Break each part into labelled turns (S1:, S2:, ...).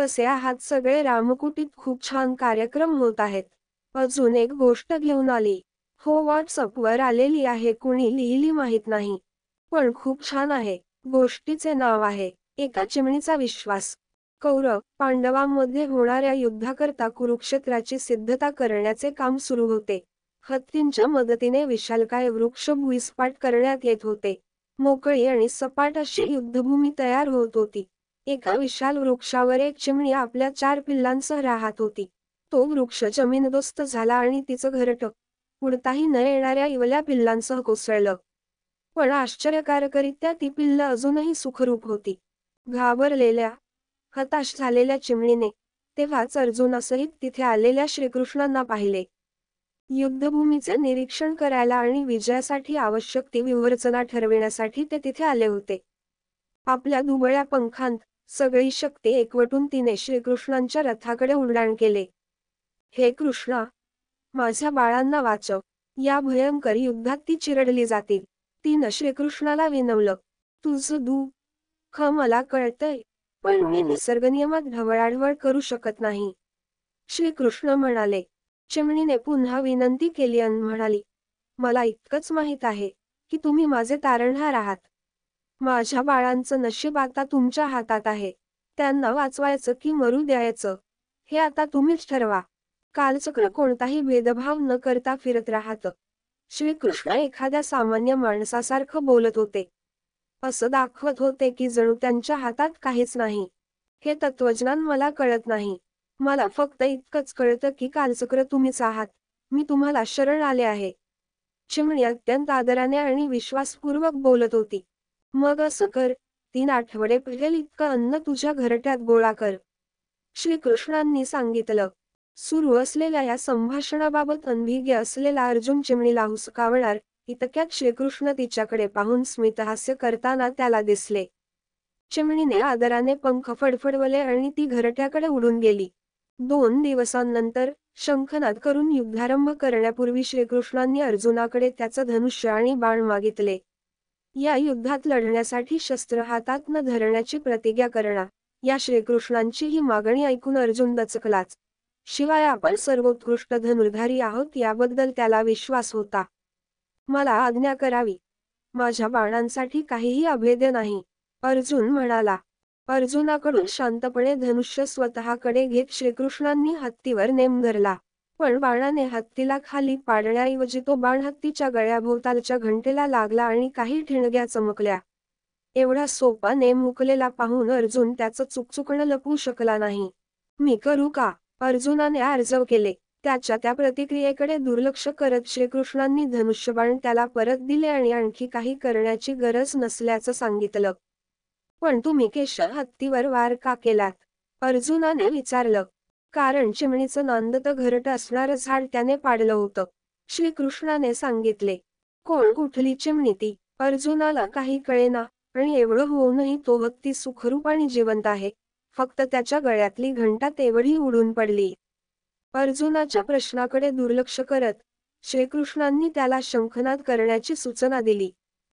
S1: कसे आहात? सगळे रामकुटीत खूप छान कार्यक्रम होत आहेत. अजून एक गोष्ट घेऊन आली. हो व्हॉट्सअपवर आलेली आहे. कुणी लिहिली माहीत नाही. पण खूप छान आहे. गोष्टीचे नाव आहे. एका चिमणीचा विश्वास. कौरव पांडवांमध्ये होणाऱ्या युद्धाकरता कुरुक्षेत्राची सिद्धता करण्याचे काम सुरू होते. हत्तींच्या मदतीने विशालकाय वृक्ष भुईसपाट करण्यात येत होते. मोकळी आणि सपाट अशी युद्धभूमी तयार होत होती. एका विशाल वृक्षावर एक चिमणी आपल्या चार पिल्लांसह राहत होती. तो वृक्ष जमीनदोस्त झाला आणि तिचं घरट उडताही न येणाऱ्या इवल्या पिल्लांसह कोसळलं. पण आश्चर्यकारकरित्या ती पिल्ल अजूनही सुखरूप होती. घाबरलेल्या हताश झालेल्या चिमणीने तेव्हाच अर्जुनासहित तिथे आलेल्या श्रीकृष्णांना पाहिले. युद्धभूमीचे निरीक्षण करायला आणि विजयासाठी आवश्यक ती विवर्चना ठरविण्यासाठी ते तिथे आले होते. आपल्या दुबळ्या पंखांत सगळी शक्ती एकवटून तिने श्रीकृष्णांच्या रथाकडे उड्डाण केले. हे कृष्णा माझ्या बाळांना वाचव. या भयंकर युद्धात ती चिरडली जातील. तिनं श्रीकृष्णाला विनवलं. तुझं दू. ख मला कळतंय पण मी निसर्गनियमात ढवळाढवळ करू शकत नाही. श्रीकृष्ण म्हणाले. चिमणीने पुन्हा विनंती केली आणि म्हणाली मला इतकंच माहीत आहे की तुम्ही माझे तारणहार आहात. माझ्या बाळांचं नशीब आता तुमच्या हातात आहे. त्यांना वाचवायचं की मरू द्यायचं? हे आता तुम्हीच ठरवा. कालचक्र कोणताही भेदभाव न करता फिरत राहतं. श्रीकृष्ण एखाद्या सामान्य माणसासारखं बोलत होते. असं दाखवत होते की जणू त्यांच्या हातात काहीच नाही. हे तत्वज्ञान मला कळत नाही. मला फक्त इतकंच कळतं की कालचक्र तुम्हीच आहात. मी तुम्हाला शरण आले आहे. चिमणी अत्यंत आदराने आणि विश्वासपूर्वक बोलत होती. मग असं कर तीन आठवडे पहिले इतकं अन्न तुझ्या घरट्यात गोळा कर. श्रीकृष्णांनी सांगितलं. सुरू असलेल्या या संभाषणाबाबत अनभिज्ञ असलेला अर्जुन चिमणीला हुसकावणार इतक्यात श्रीकृष्ण तिच्याकडे पाहून स्मितहास्य करताना त्याला दिसले. चिमणीने आदराने पंख फडफडवले आणि ती घरट्याकडे उडून गेली. दोन दिवसांनंतर शंखनाद करून युद्धारंभ करण्यापूर्वी श्रीकृष्णांनी अर्जुनाकडे त्याचं धनुष्य आणि बाण मागितले. या युद्धात लढण्यासाठी शस्त्र हातात न धरण्याची प्रतिज्ञा करणा. या श्रीकृष्णांची ही मागणी ऐकून अर्जुन दचकलाच. शिवाय आपण सर्वोत्कृष्ट धनुर्धारी आहोत याबद्दल त्याला विश्वास होता. मला आज्ञा करावी. माझ्या बाणांसाठी काहीही अभेद्य नाही. अर्जुन म्हणाला. अर्जुनाकडून शांतपणे धनुष्य स्वतःकडे घेत श्रीकृष्णांनी हत्तीवर नेम धरला. पण बाणाने हत्तीला खाली पाडण्याऐवजी तो बाण हत्तीच्या गळ्याभोवतालच्या घंटेला लागला आणि काही ठिणग्या चमकल्या. एवढा सोपा नेम मुकलेला पाहून अर्जुन त्याचं चुकचुकणं लपवू शकला नाही. मी करू का? अर्जुनाने अर्जव केले. त्याच्या त्या प्रतिक्रियेकडे दुर्लक्ष करत श्रीकृष्णांनी धनुष्यबाण त्याला परत दिले आणि आणखी काही करण्याची गरज नसल्याचं सांगितलं. पण तुम्ही केश हत्तीवर वार का केलात? अर्जुनाने विचारलं. कारण चिमणीचं नांद तर घरट असणारं झाड त्याने पाडलं होतं. श्रीकृष्णाने सांगितले कोण कुठली चिमणी ती? अर्जुनाला काही कळेना. आणि एवढं होऊनही तो हत्ती सुखरूप आणि जिवंत आहे. फक्त त्याच्या गळ्यातली घंटा तेवढी उडून पडली. अर्जुनाच्या प्रश्नाकडे दुर्लक्ष करत श्रीकृष्णांनी त्याला शंखनाद करण्याची सूचना दिली.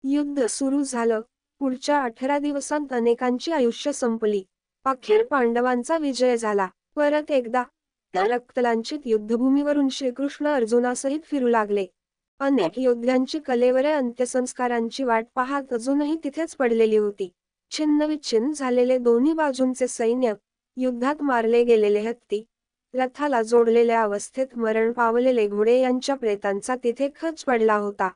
S1: युद्ध सुरू झालं. पुढच्या अठरा दिवसांत अनेकांची आयुष्य संपली. अखेर पांडवांचा विजय झाला. परत एकदा. त्या रक्तलांचित युद्धभूमीवरून श्रीकृष्ण अर्जुनासहित फिरू लागले. अनेक योद्ध्यांची कलेवर अंत्यसंस्कारांची वाट पाहत अजूनही तिथेच पडलेली होती. छिन्नविच्छिन्न झालेले दोन्ही बाजूंचे सैन्य युद्धात मारले गेलेले हत्ती रथाला जोडलेल्या अवस्थेत मरण पावलेले घोडे यांच्या प्रेतांचा तिथे खच पडला होता.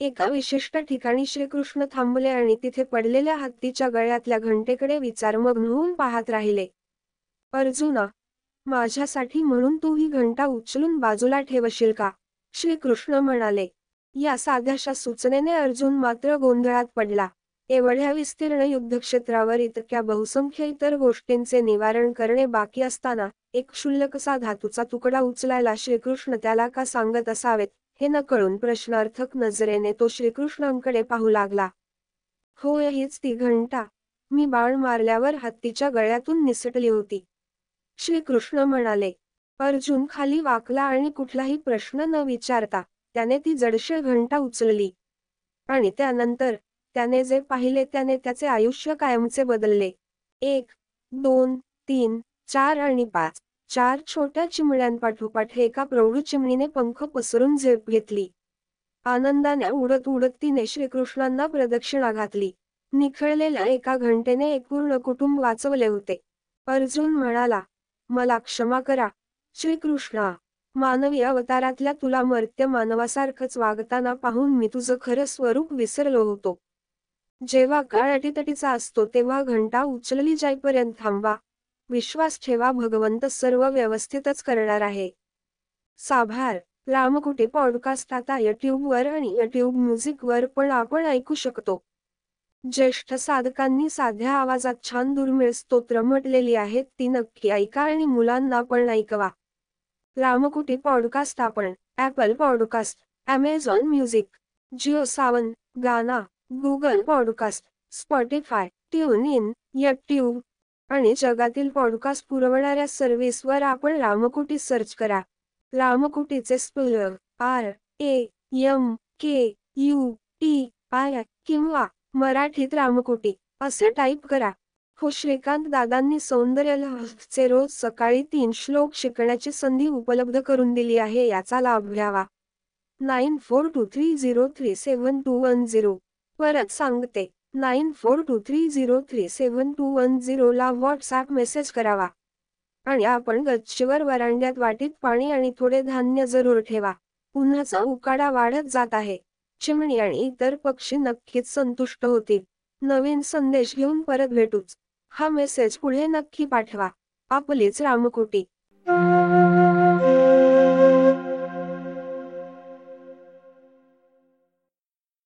S1: एका विशिष्ट ठिकाणी श्रीकृष्ण थांबले आणि तिथे पडलेल्या हत्तीच्या गळ्यातल्या घंटेकडे विचारमग्न होऊन पाहत राहिले. अर्जुना माझ्यासाठी म्हणून तू ही घंटा उचलून बाजूला ठेवशील का? श्रीकृष्ण म्हणाले. या साध्याशा सूचनेने अर्जुन मात्र गोंधळात पडला. एवढ्या विस्तीर्ण युद्धक्षेत्रावर इतक्या बहुसंख्य इतर गोष्टींचे निवारण करणे बाकी असताना एक क्षुल्लकसा धातूचा तुकडा उचलायला श्रीकृष्ण त्याला का सांगत असावेत हे न कळून प्रश्नार्थक नजरेने तो श्रीकृष्णांकडे पाहू लागला. होय हीच ती घंटा. मी बाण मारल्यावर हत्तीच्या गळ्यातून निसटली होती. श्रीकृष्ण म्हणाले अर्जुन खाली वाकला आणि कुठलाही प्रश्न न विचारता त्याने ती जडशे घंटा उचलली. आणि त्यानंतर त्याने जे पाहिले त्याने त्याचे आयुष्य कायमचे बदलले. एक दोन तीन चार आणि पाच. चार छोट्या चिमण्यांपाठोपाठ एका प्रौढ चिमणीने पंख पसरून झेप घेतली. आनंदाने उडत उडत तिने श्रीकृष्णांना प्रदक्षिणा घातली. निखळलेल्या एका घंटेने एक पूर्ण कुटुंब वाचवले होते. अर्जुन म्हणाला मला क्षमा करा. श्रीकृष्णा मानवी अवतारातल्या तुला मर्त्य मानवासारखंच वागताना पाहून मी तुझं खरं स्वरूप विसरलो होतो. जेव्हा काळ अटीतटीचा असतो तेव्हा घंटा उचलली जाईपर्यंत थांबवा. विश्वास ठेवा भगवंत सर्व व्यवस्थितच करणार आहे. साभार रामकुटे पॉडकास्ट आता युट्यूबवर आणि युट्यूब म्युझिकवर पण आपण ऐकू शकतो. ज्येष्ठ साधकांनी साध्या आवाजात छान दुर्मिळ स्तोत्र म्हटलेली आहेत ती नक्की ऐका आणि मुलांना पण ऐकवा. रामकुटी पॉडकास्ट आपण Apple podcast Amazon music Jio Saavn Gaana Google podcast Spotify tune in YouTube आणि जगातील पॉडकास्ट पुरवणाऱ्या सर्व्हिसवर आपण रामकुटी सर्च करा. रामकुटीचे speller R A M K U T I किंवा मराठीत रामकोटी असे टाईप करा. हो श्रीकांत दादांनी सौंदर्य लहरचे रोज सकाळी तीन श्लोक शिकण्याची संधी उपलब्ध करून दिली आहे याचा लाभ घ्यावा. Nine four two three zero three seven two one zero. परत सांगते nine four two three zero three seven two one झिरोला WhatsApp message करावा. आणि आपण गच्चीवर वरांड्यात वाटीत पाणी आणि थोडे धान्य जरूर ठेवा. उन्हाचा उकाडा वाढत जात आहे. चिमणी आणि इतर पक्षी नक्कीच संतुष्ट होतील. नवीन संदेश घेऊन परत भेटूच. हा मेसेज पुढे नक्की पाठवा. आपलीच रामकोटी.